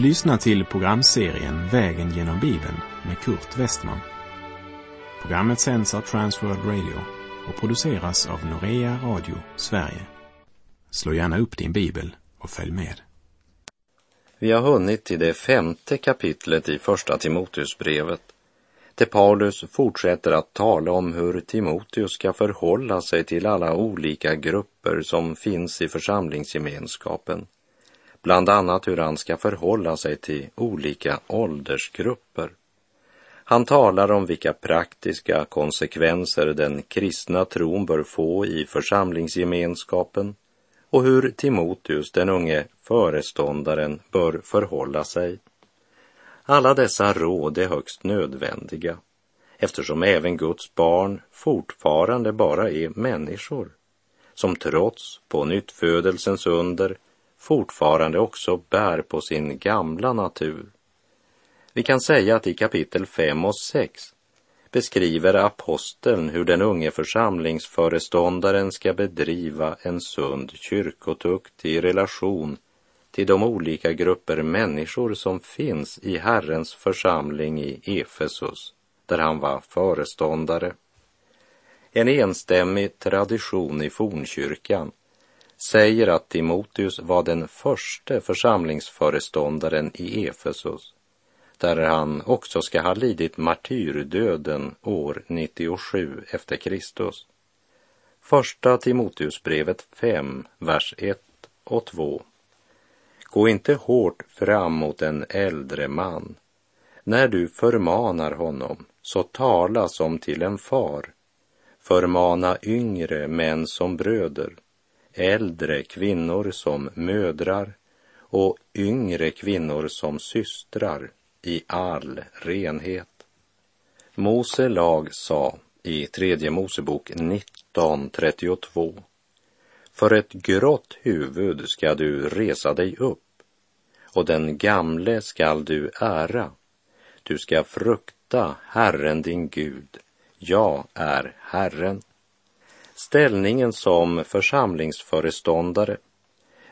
Du lyssnar till programserien Vägen genom Bibeln med Kurt Westman. Programmet sänds av Transworld Radio och produceras av Norea Radio Sverige. Slå gärna upp din bibel och följ med. Vi har hunnit till det femte kapitlet i Första Timoteusbrevet där Paulus fortsätter att tala om hur Timoteus ska förhålla sig till alla olika grupper som finns i församlingsgemenskapen. Bland annat hur han ska förhålla sig till olika åldersgrupper. Han talar om vilka praktiska konsekvenser den kristna tron bör få i församlingsgemenskapen och hur Timoteus, den unge föreståndaren, bör förhålla sig. Alla dessa råd är högst nödvändiga eftersom även Guds barn fortfarande bara är människor som trots på nyttfödelsens under fortfarande också bär på sin gamla natur. Vi kan säga att i kapitel 5 och 6 beskriver aposteln hur den unge församlingsföreståndaren ska bedriva en sund kyrkotukt i relation till de olika grupper människor som finns i Herrens församling i Efesus, där han var föreståndare. En enstämmig tradition i fornkyrkan säger att Timoteus var den första församlingsföreståndaren i Efesus, där han också ska ha lidit martyrdöden år 97 efter Kristus. Första Timoteusbrevet 5, vers 1 och 2. Gå inte hårt fram mot en äldre man. När du förmanar honom, så tala som till en far. Förmana yngre män som bröder, äldre kvinnor som mödrar och yngre kvinnor som systrar i all renhet. Mose lag sa i tredje Mosebok 1932 För ett grått huvud ska du resa dig upp och den gamle skall du ära. Du ska frukta Herren din Gud. Jag är Herren. Ställningen som församlingsföreståndare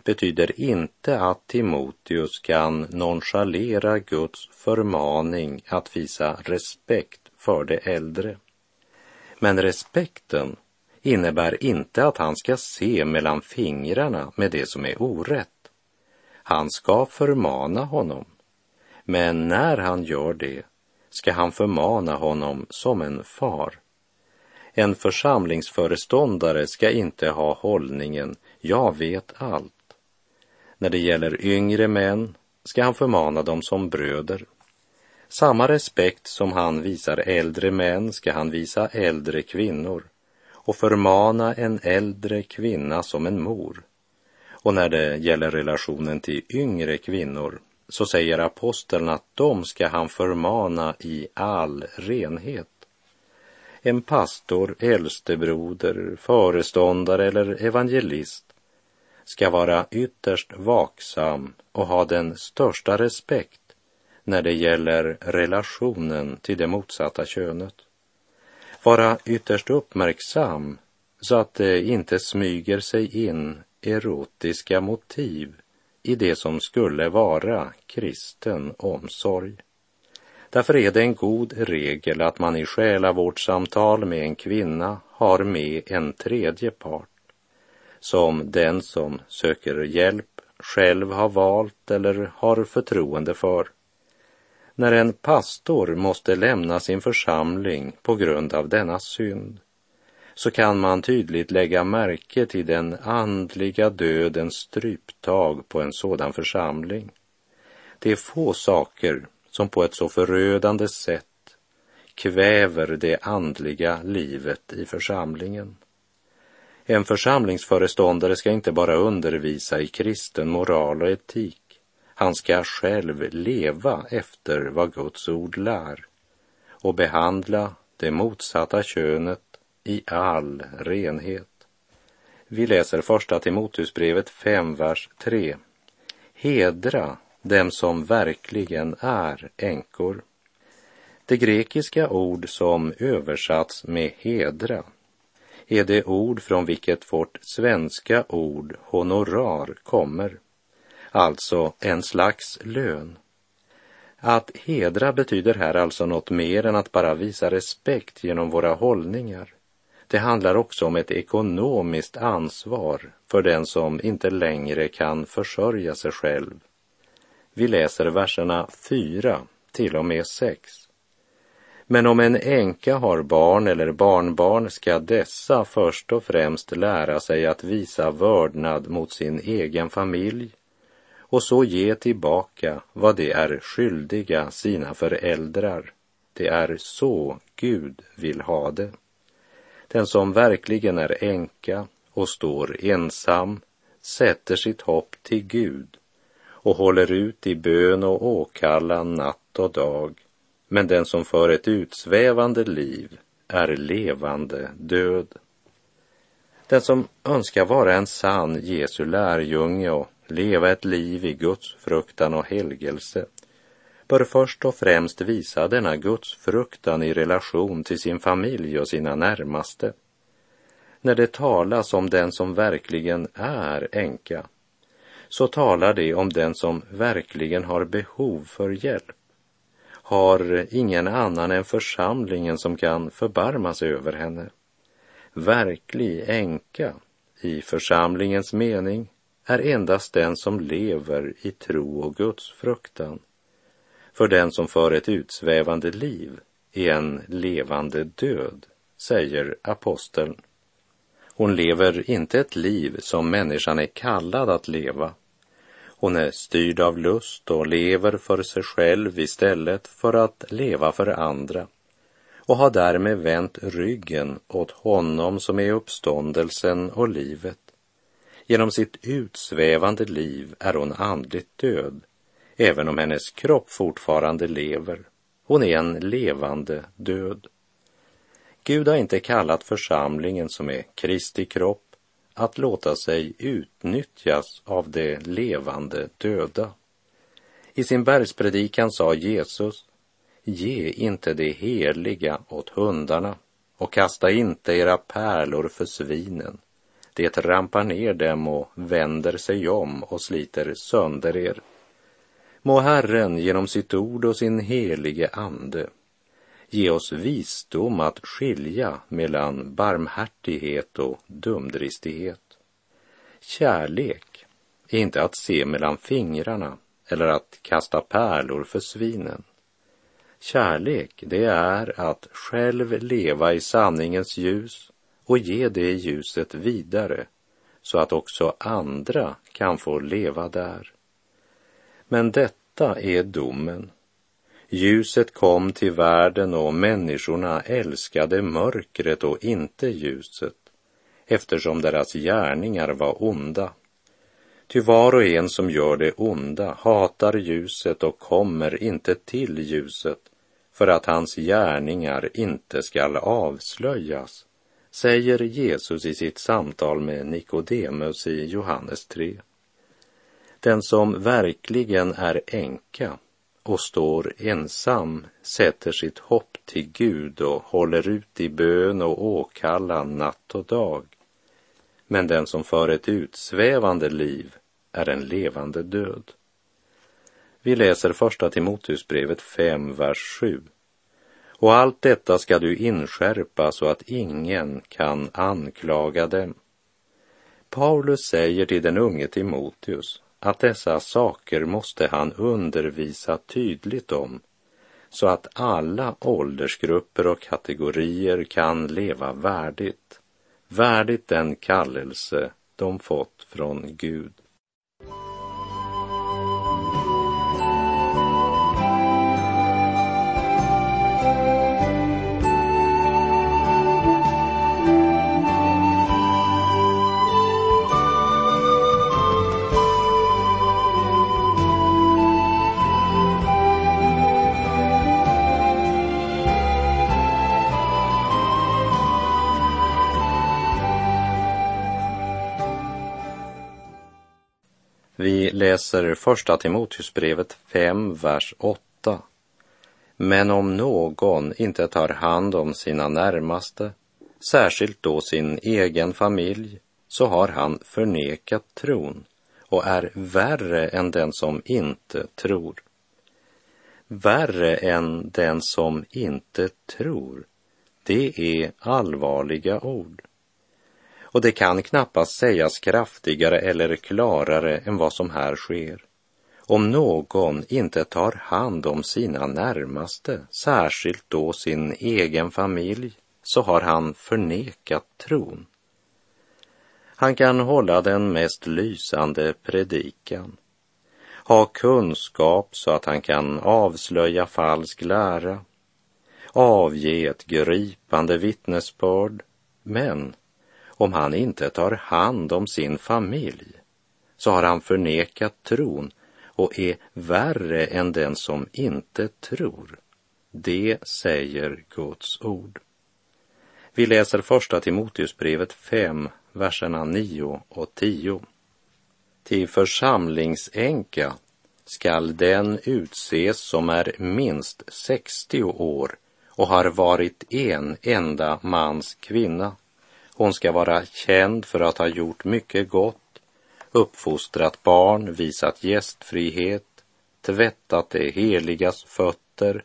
betyder inte att Timoteus kan nonchalera Guds förmaning att visa respekt för de äldre. Men respekten innebär inte att han ska se mellan fingrarna med det som är orätt. Han ska förmana honom, men när han gör det ska han förmana honom som en far. En församlingsföreståndare ska inte ha hållningen ”jag vet allt”. När det gäller yngre män ska han förmana dem som bröder. Samma respekt som han visar äldre män ska han visa äldre kvinnor och förmana en äldre kvinna som en mor. Och när det gäller relationen till yngre kvinnor så säger aposteln att de ska han förmana i all renhet en pastor, äldstebroder, föreståndare eller evangelist ska vara ytterst vaksam och ha den största respekt när det gäller relationen till det motsatta könet. Vara ytterst uppmärksam så att det inte smyger sig in erotiska motiv i det som skulle vara kristen omsorg. Därför är det en god regel att man i själavårdssamtal med en kvinna har med en tredje part, som den som söker hjälp själv har valt eller har förtroende för. När en pastor måste lämna sin församling på grund av denna synd så kan man tydligt lägga märke till den andliga dödens stryptag på en sådan församling. Det är få saker som på ett så förödande sätt kväver det andliga livet i församlingen. En församlingsföreståndare ska inte bara undervisa i kristen moral och etik. Han ska själv leva efter vad Guds ord lär och behandla det motsatta könet i all renhet. Vi läser första Timoteusbrevet 5, vers 3. Hedra dem som verkligen är änkor. Det grekiska ord som översatts med hedra är det ord från vilket vårt svenska ord honorar kommer. alltså en slags lön. Att hedra betyder här alltså något mer än att bara visa respekt genom våra hållningar. Det handlar också om ett ekonomiskt ansvar för den som inte längre kan försörja sig själv. Vi läser verserna 4 till och med 6. Men om en änka har barn eller barnbarn ska dessa först och främst lära sig att visa vördnad mot sin egen familj och så ge tillbaka vad de är skyldiga sina föräldrar. Det är så Gud vill ha det. Den som verkligen är änka och står ensam sätter sitt hopp till Gud och håller ut i bön och åkallan natt och dag. Men den som för ett utsvävande liv är levande död. Den som önskar vara en sann Jesu lärjunge och leva ett liv i Guds fruktan och helgelse bör först och främst visa denna Guds fruktan i relation till sin familj och sina närmaste. När det talas om den som verkligen är änka så talar det om den som verkligen har behov för hjälp, har ingen annan än församlingen som kan förbarma sig över henne. Verklig änka i församlingens mening är endast den som lever i tro och Guds fruktan. För den som för ett utsvävande liv är en levande död, säger aposteln. Hon lever inte ett liv som människan är kallad att leva. Hon är styrd av lust och lever för sig själv istället för att leva för andra och har därmed vänt ryggen åt honom som är uppståndelsen och livet. Genom sitt utsvävande liv är hon andligt död, även om hennes kropp fortfarande lever. Hon är en levande död. Gud har inte kallat församlingen som är Kristi kropp att låta sig utnyttjas av de levande döda. I sin bergspredikan sa Jesus, ge inte det heliga åt hundarna och kasta inte era pärlor för svinen. Det rampar ner dem och vänder sig om och sliter sönder er. Må Herren genom sitt ord och sin helige ande ge oss visdom att skilja mellan barmhärtighet och dumdristighet. Kärlek är inte att se mellan fingrarna eller att kasta pärlor för svinen. Kärlek, det är att själv leva i sanningens ljus och ge det ljuset vidare så att också andra kan få leva där. Men detta är domen Ljuset kom till världen och människorna älskade mörkret och inte ljuset eftersom deras gärningar var onda. Ty var och en som gör det onda hatar ljuset och kommer inte till ljuset för att hans gärningar inte skall avslöjas, säger Jesus i sitt samtal med Nikodemus i Johannes 3. Den som verkligen är änka och står ensam sätter sitt hopp till Gud och håller ut i bön och åkallan natt och dag. Men den som för ett utsvävande liv är en levande död. Vi läser första Timoteusbrevet 5, vers 7. Och allt detta ska du inskärpa så att ingen kan anklaga dem. Paulus säger till den unge Timoteus att dessa saker måste han undervisa tydligt om så att alla åldersgrupper och kategorier kan leva värdigt, värdigt den kallelse de fått från Gud. Läser första Timoteusbrevet 5, vers 8. Men om någon inte tar hand om sina närmaste, särskilt då sin egen familj, så har han förnekat tron och är värre än den som inte tror. Värre än den som inte tror, det är allvarliga ord. Och det kan knappast sägas kraftigare eller klarare än vad som här sker. Om någon inte tar hand om sina närmaste, särskilt då sin egen familj, så har han förnekat tron. Han kan hålla den mest lysande predikan, ha kunskap så att han kan avslöja falsk lära, avge ett gripande vittnesbörd, men om han inte tar hand om sin familj så har han förnekat tron och är värre än den som inte tror. Det säger Guds ord. Vi läser första Timoteusbrevet 5, verserna 9 och 10. Till församlingsänka skall den utses som är minst 60 år och har varit en enda mans kvinna. Hon ska vara känd för att ha gjort mycket gott, uppfostrat barn, visat gästfrihet, tvättat det heligas fötter,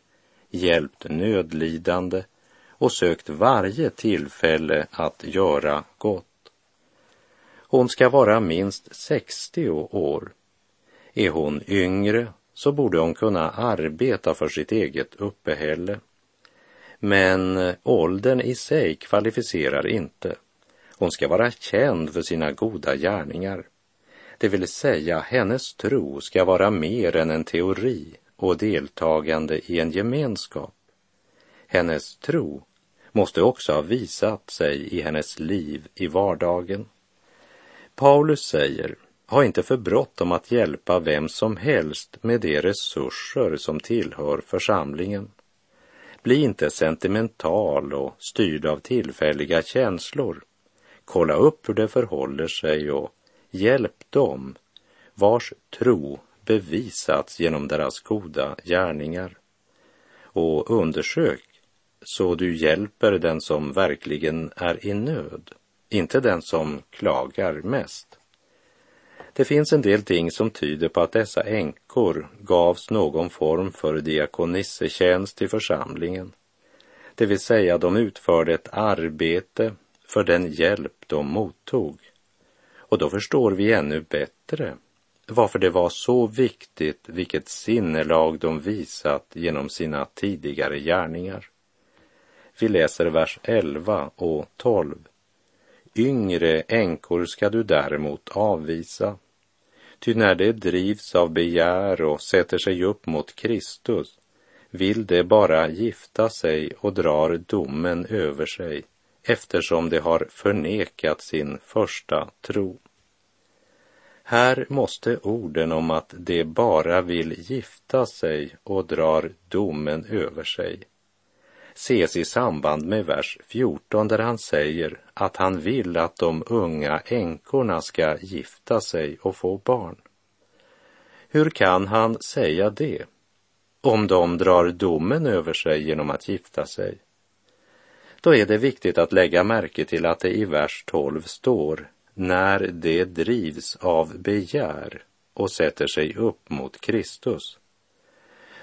hjälpt nödlidande och sökt varje tillfälle att göra gott. Hon ska vara minst 60 år. Är hon yngre så borde hon kunna arbeta för sitt eget uppehälle. Men eh, åldern i sig kvalificerar inte. Hon ska vara känd för sina goda gärningar. Det vill säga, hennes tro ska vara mer än en teori och deltagande i en gemenskap. Hennes tro måste också ha visat sig i hennes liv i vardagen. Paulus säger, ha inte för bråttom att hjälpa vem som helst med de resurser som tillhör församlingen. Bli inte sentimental och styrd av tillfälliga känslor. Kolla upp hur det förhåller sig och hjälp dem vars tro bevisats genom deras goda gärningar. Och undersök så du hjälper den som verkligen är i nöd, inte den som klagar mest. Det finns en del ting som tyder på att dessa änkor gavs någon form för diakonissetjänst i församlingen. Det vill säga, de utförde ett arbete för den hjälp de mottog. Och då förstår vi ännu bättre varför det var så viktigt vilket sinnelag de visat genom sina tidigare gärningar. Vi läser vers 11 och 12. Yngre änkor ska du däremot avvisa. Ty när det drivs av begär och sätter sig upp mot Kristus vill det bara gifta sig och drar domen över sig eftersom de har förnekat sin första tro. Här måste orden om att de bara vill gifta sig och drar domen över sig ses i samband med vers 14 där han säger att han vill att de unga änkorna ska gifta sig och få barn. Hur kan han säga det om de drar domen över sig genom att gifta sig? Då är det viktigt att lägga märke till att det i vers 12 står när det drivs av begär och sätter sig upp mot Kristus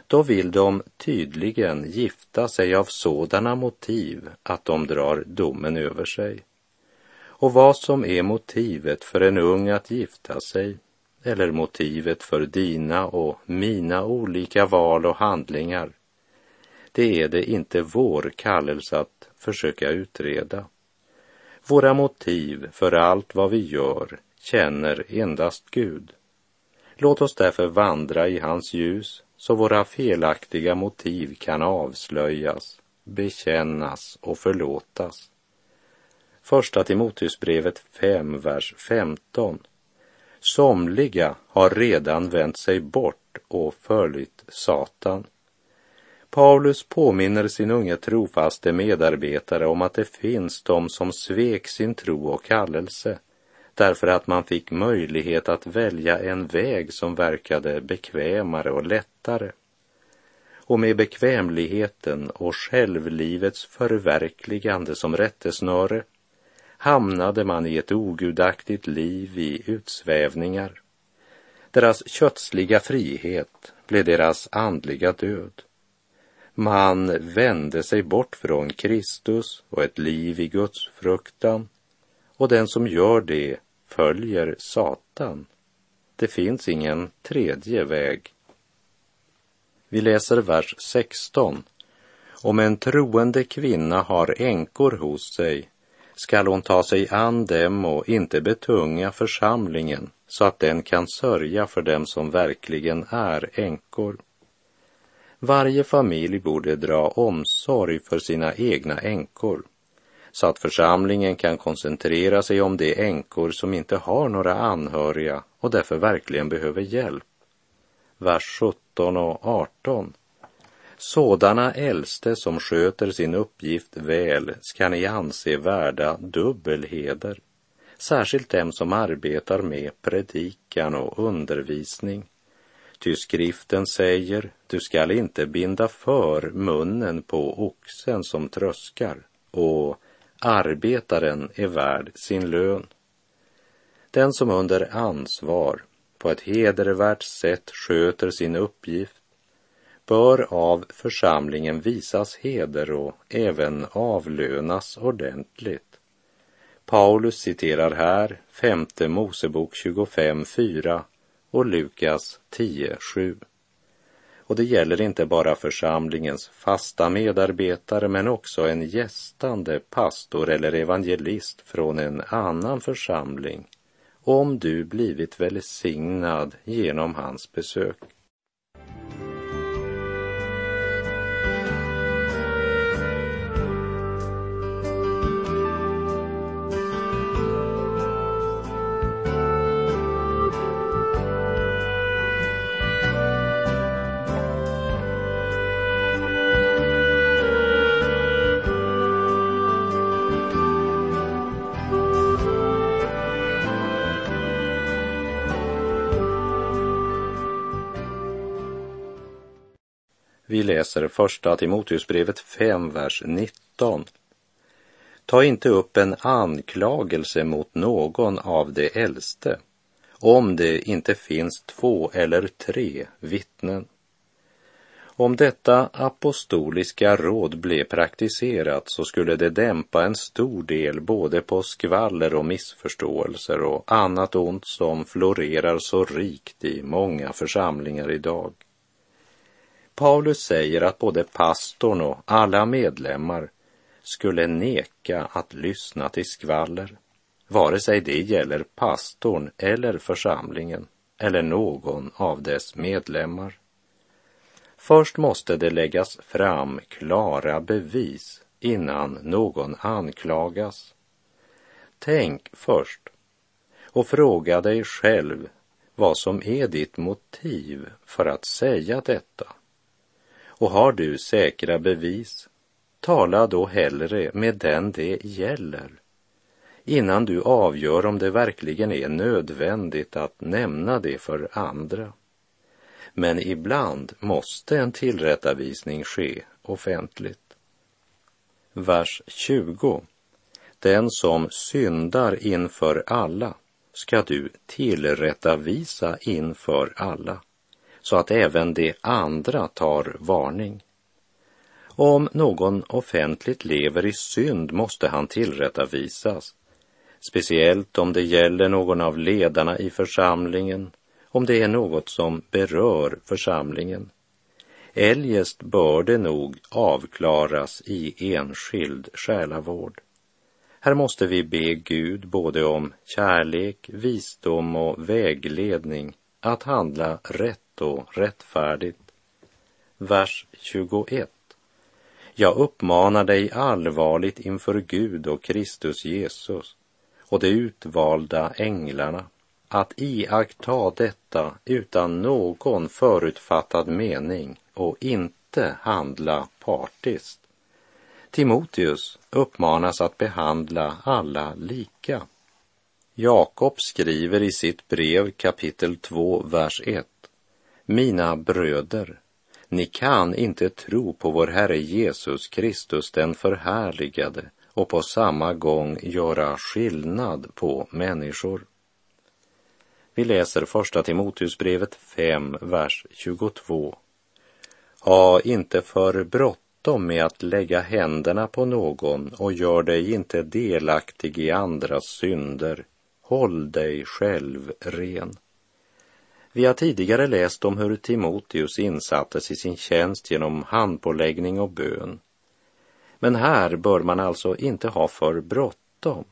då vill de tydligen gifta sig av sådana motiv att de drar domen över sig. Och vad som är motivet för en ung att gifta sig eller motivet för dina och mina olika val och handlingar, det är det inte vår kallelse att försöka utreda. Våra motiv för allt vad vi gör känner endast Gud. Låt oss därför vandra i hans ljus så våra felaktiga motiv kan avslöjas, bekännas och förlåtas. Första Timoteusbrevet 5, vers 15. Somliga har redan vänt sig bort och följt Satan. Paulus påminner sin unge trofaste medarbetare om att det finns de som svek sin tro och kallelse därför att man fick möjlighet att välja en väg som verkade bekvämare och lättare. Och med bekvämligheten och självlivets förverkligande som rättesnöre hamnade man i ett ogudaktigt liv i utsvävningar Deras kötsliga frihet blev deras andliga död. Man vände sig bort från Kristus och ett liv i Guds fruktan och den som gör det följer Satan. Det finns ingen tredje väg. Vi läser vers 16. Om en troende kvinna har änkor hos sig skall hon ta sig an dem och inte betunga församlingen så att den kan sörja för dem som verkligen är änkor. Varje familj borde dra omsorg för sina egna änkor så att församlingen kan koncentrera sig om de änkor som inte har några anhöriga och därför verkligen behöver hjälp. Vers 17 och 18. Sådana äldste som sköter sin uppgift väl ska ni anse värda dubbelheder, särskilt dem som arbetar med predikan och undervisning. Ty skriften säger, du skall inte binda för munnen på oxen som tröskar och arbetaren är värd sin lön. Den som under ansvar på ett hedervärt sätt sköter sin uppgift bör av församlingen visas heder och även avlönas ordentligt. Paulus citerar här femte Mosebok 25.4 och Lukas 10.7. Och det gäller inte bara församlingens fasta medarbetare men också en gästande pastor eller evangelist från en annan församling om du blivit välsignad genom hans besök. Vi läser första Timoteusbrevet 5, vers 19. Ta inte upp en anklagelse mot någon av de äldste, om det inte finns två eller tre vittnen. Om detta apostoliska råd blev praktiserat så skulle det dämpa en stor del både på skvaller och missförståelser och annat ont som florerar så rikt i många församlingar idag. Paulus säger att både pastorn och alla medlemmar skulle neka att lyssna till skvaller, vare sig det gäller pastorn eller församlingen eller någon av dess medlemmar. Först måste det läggas fram klara bevis innan någon anklagas. Tänk först och fråga dig själv vad som är ditt motiv för att säga detta. Och har du säkra bevis, tala då hellre med den det gäller innan du avgör om det verkligen är nödvändigt att nämna det för andra. Men ibland måste en tillrättavisning ske offentligt. Vers 20. Den som syndar inför alla ska du tillrättavisa inför alla så att även de andra tar varning. Om någon offentligt lever i synd måste han tillrättavisas, speciellt om det gäller någon av ledarna i församlingen, om det är något som berör församlingen. Eljest bör det nog avklaras i enskild själavård. Här måste vi be Gud både om kärlek, visdom och vägledning att handla rätt och rättfärdigt. Vers 21. Jag uppmanar dig allvarligt inför Gud och Kristus Jesus och de utvalda änglarna att iaktta detta utan någon förutfattad mening och inte handla partiskt. Timoteus uppmanas att behandla alla lika. Jakob skriver i sitt brev kapitel 2, vers 1. Mina bröder, ni kan inte tro på vår Herre Jesus Kristus den förhärligade och på samma gång göra skillnad på människor. Vi läser första Timoteusbrevet 5, vers 22. Ha inte för bråttom med att lägga händerna på någon och gör dig inte delaktig i andras synder. Håll dig själv ren. Vi har tidigare läst om hur Timoteus insattes i sin tjänst genom handpåläggning och bön. Men här bör man alltså inte ha för bråttom.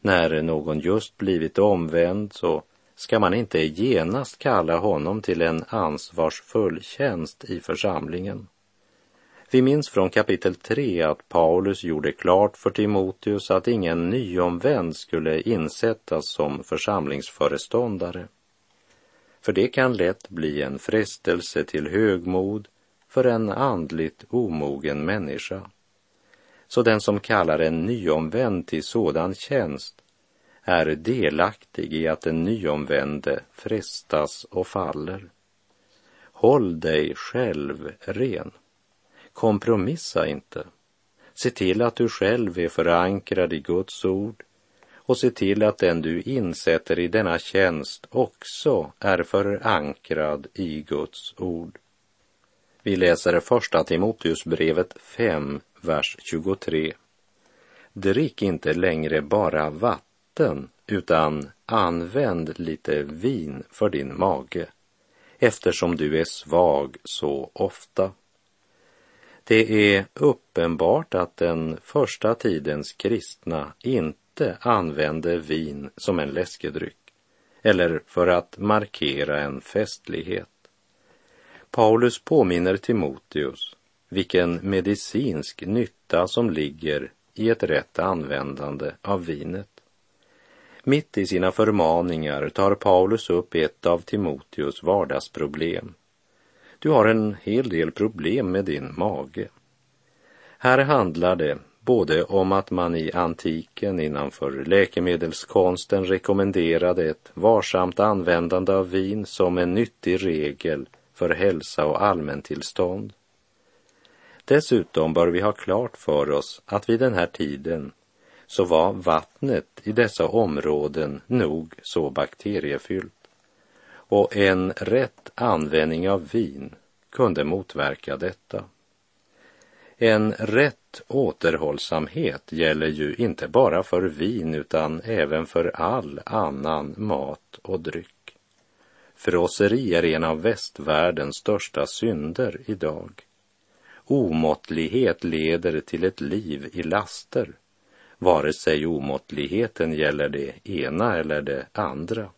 När någon just blivit omvänd så ska man inte genast kalla honom till en ansvarsfull tjänst i församlingen. Vi minns från kapitel 3 att Paulus gjorde klart för Timoteus att ingen nyomvänd skulle insättas som församlingsföreståndare. För det kan lätt bli en frestelse till högmod för en andligt omogen människa. Så den som kallar en nyomvänd till sådan tjänst är delaktig i att den nyomvände frestas och faller. Håll dig själv ren. Kompromissa inte. Se till att du själv är förankrad i Guds ord och se till att den du insätter i denna tjänst också är förankrad i Guds ord. Vi läser första Timoteusbrevet 5, vers 23. Drick inte längre bara vatten, utan använd lite vin för din mage, eftersom du är svag så ofta. Det är uppenbart att den första tidens kristna inte använde vin som en läskedryck eller för att markera en festlighet. Paulus påminner Timoteus vilken medicinsk nytta som ligger i ett rätt användande av vinet. Mitt i sina förmaningar tar Paulus upp ett av Timoteus vardagsproblem. Du har en hel del problem med din mage. Här handlar det både om att man i antiken innanför läkemedelskonsten rekommenderade ett varsamt användande av vin som en nyttig regel för hälsa och allmäntillstånd. Dessutom bör vi ha klart för oss att vid den här tiden så var vattnet i dessa områden nog så bakteriefyllt och en rätt användning av vin kunde motverka detta. En rätt återhållsamhet gäller ju inte bara för vin utan även för all annan mat och dryck. Frosseri är en av västvärldens största synder idag. Omåttlighet leder till ett liv i laster, vare sig omåttligheten gäller det ena eller det andra.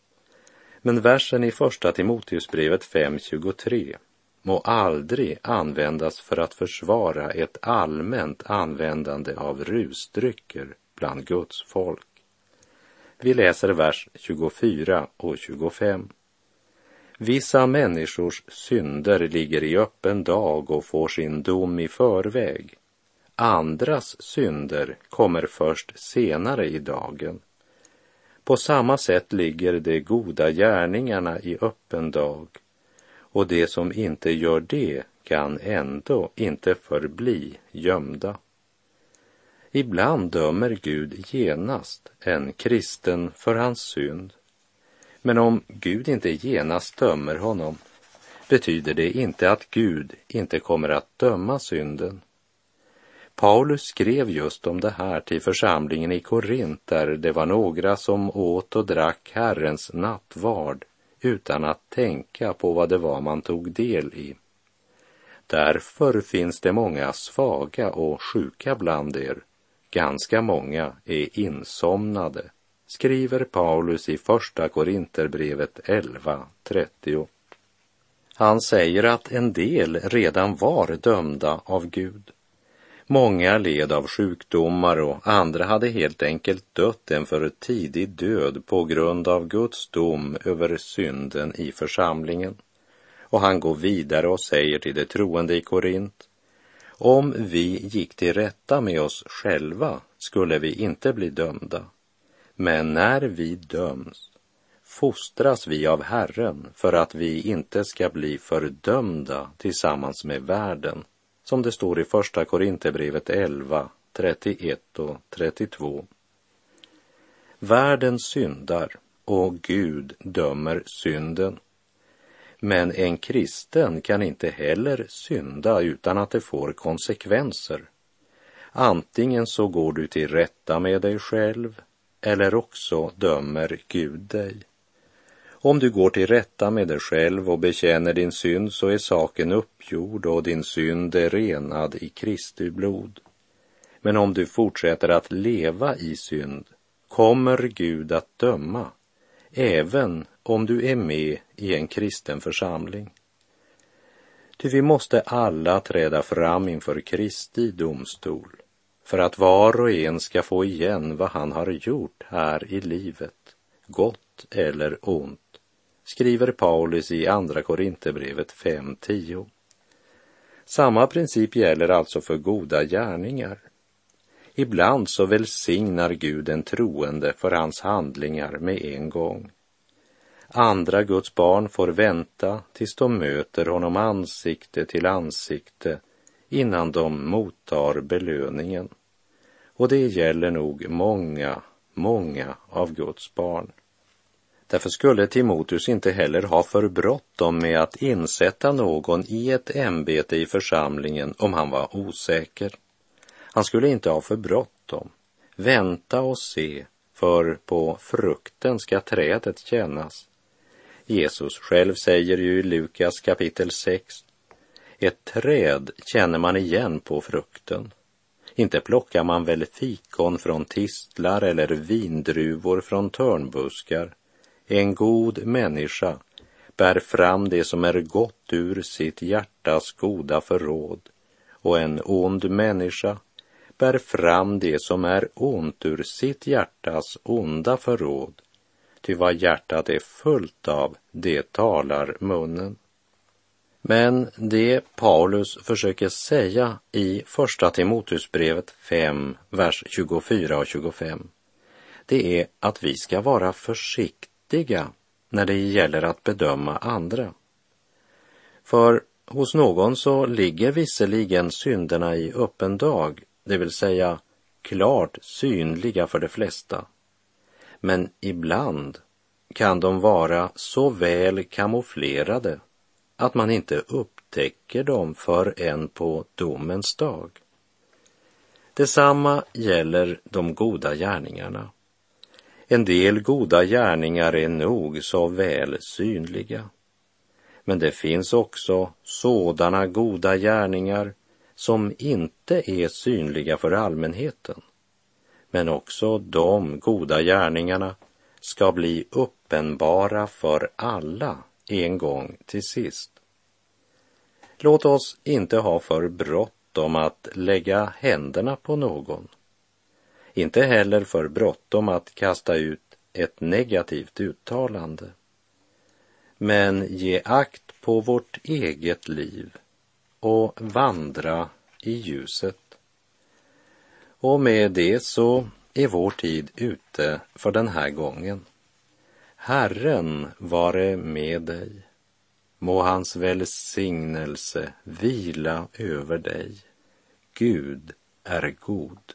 Men versen i första Timoteusbrevet 5.23 må aldrig användas för att försvara ett allmänt användande av rusdrycker bland Guds folk. Vi läser vers 24 och 25. Vissa människors synder ligger i öppen dag och får sin dom i förväg. Andras synder kommer först senare i dagen. På samma sätt ligger de goda gärningarna i öppen dag och de som inte gör det kan ändå inte förbli gömda. Ibland dömer Gud genast en kristen för hans synd. Men om Gud inte genast dömer honom betyder det inte att Gud inte kommer att döma synden. Paulus skrev just om det här till församlingen i Korint där det var några som åt och drack Herrens nattvard utan att tänka på vad det var man tog del i. Därför finns det många svaga och sjuka bland er. Ganska många är insomnade, skriver Paulus i Första Korinterbrevet 11.30. Han säger att en del redan var dömda av Gud. Många led av sjukdomar och andra hade helt enkelt dött en för tidig död på grund av Guds dom över synden i församlingen. Och han går vidare och säger till de troende i Korint, om vi gick till rätta med oss själva skulle vi inte bli dömda. Men när vi döms fostras vi av Herren för att vi inte ska bli fördömda tillsammans med världen som det står i Första Korinthierbrevet 11, 31 och 32. Världen syndar och Gud dömer synden. Men en kristen kan inte heller synda utan att det får konsekvenser. Antingen så går du till rätta med dig själv eller också dömer Gud dig. Om du går till rätta med dig själv och bekänner din synd så är saken uppgjord och din synd är renad i Kristi blod. Men om du fortsätter att leva i synd kommer Gud att döma, även om du är med i en kristen församling. Ty vi måste alla träda fram inför Kristi domstol för att var och en ska få igen vad han har gjort här i livet, gott eller ont skriver Paulus i Andra Korinthierbrevet 5.10. Samma princip gäller alltså för goda gärningar. Ibland så välsignar Gud en troende för hans handlingar med en gång. Andra Guds barn får vänta tills de möter honom ansikte till ansikte innan de mottar belöningen. Och det gäller nog många, många av Guds barn. Därför skulle Timoteus inte heller ha för bråttom med att insätta någon i ett ämbete i församlingen om han var osäker. Han skulle inte ha för bråttom. Vänta och se, för på frukten ska trädet kännas. Jesus själv säger ju i Lukas kapitel 6, ett träd känner man igen på frukten. Inte plockar man väl fikon från tistlar eller vindruvor från törnbuskar. En god människa bär fram det som är gott ur sitt hjärtas goda förråd och en ond människa bär fram det som är ont ur sitt hjärtas onda förråd. Ty vad hjärtat är fullt av, det talar munnen. Men det Paulus försöker säga i Första Timoteusbrevet 5, vers 24 och 25, det är att vi ska vara försiktiga viktiga när det gäller att bedöma andra. För hos någon så ligger visserligen synderna i öppen dag, det vill säga klart synliga för de flesta. Men ibland kan de vara så väl kamouflerade att man inte upptäcker dem förrän på domens dag. Detsamma gäller de goda gärningarna. En del goda gärningar är nog så väl synliga. Men det finns också sådana goda gärningar som inte är synliga för allmänheten. Men också de goda gärningarna ska bli uppenbara för alla en gång till sist. Låt oss inte ha för bråttom att lägga händerna på någon inte heller för bråttom att kasta ut ett negativt uttalande. Men ge akt på vårt eget liv och vandra i ljuset. Och med det så är vår tid ute för den här gången. Herren vare med dig. Må hans välsignelse vila över dig. Gud är god.